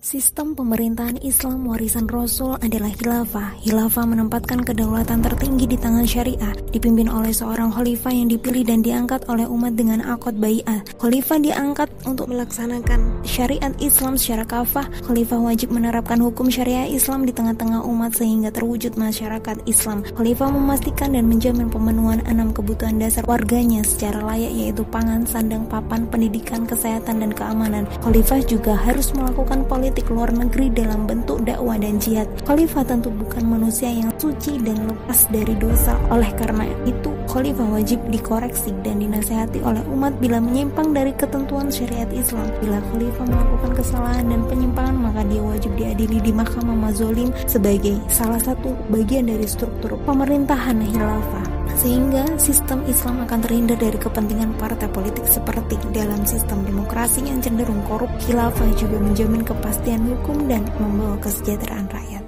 Sistem pemerintahan Islam warisan Rasul adalah khilafah. Khilafah menempatkan kedaulatan tertinggi di tangan syariah, dipimpin oleh seorang khalifah yang dipilih dan diangkat oleh umat dengan akad bai'ah. Khalifah diangkat untuk melaksanakan syariat Islam secara kafah. Khalifah wajib menerapkan hukum syariah Islam di tengah-tengah umat sehingga terwujud masyarakat Islam. Khalifah memastikan dan menjamin pemenuhan enam kebutuhan dasar warganya secara layak yaitu pangan, sandang, papan, pendidikan, kesehatan, dan keamanan. Khalifah juga harus melakukan politik politik luar negeri dalam bentuk dakwah dan jihad. Khalifah tentu bukan manusia yang suci dan lepas dari dosa. Oleh karena itu, khalifah wajib dikoreksi dan dinasehati oleh umat bila menyimpang dari ketentuan syariat Islam. Bila khalifah melakukan kesalahan dan penyimpangan, maka dia wajib diadili di mahkamah mazolim sebagai salah satu bagian dari struktur pemerintahan khilafah sehingga sistem Islam akan terhindar dari kepentingan partai politik seperti dalam sistem demokrasi yang cenderung korup. Khilafah juga menjamin kepastian hukum dan membawa kesejahteraan rakyat.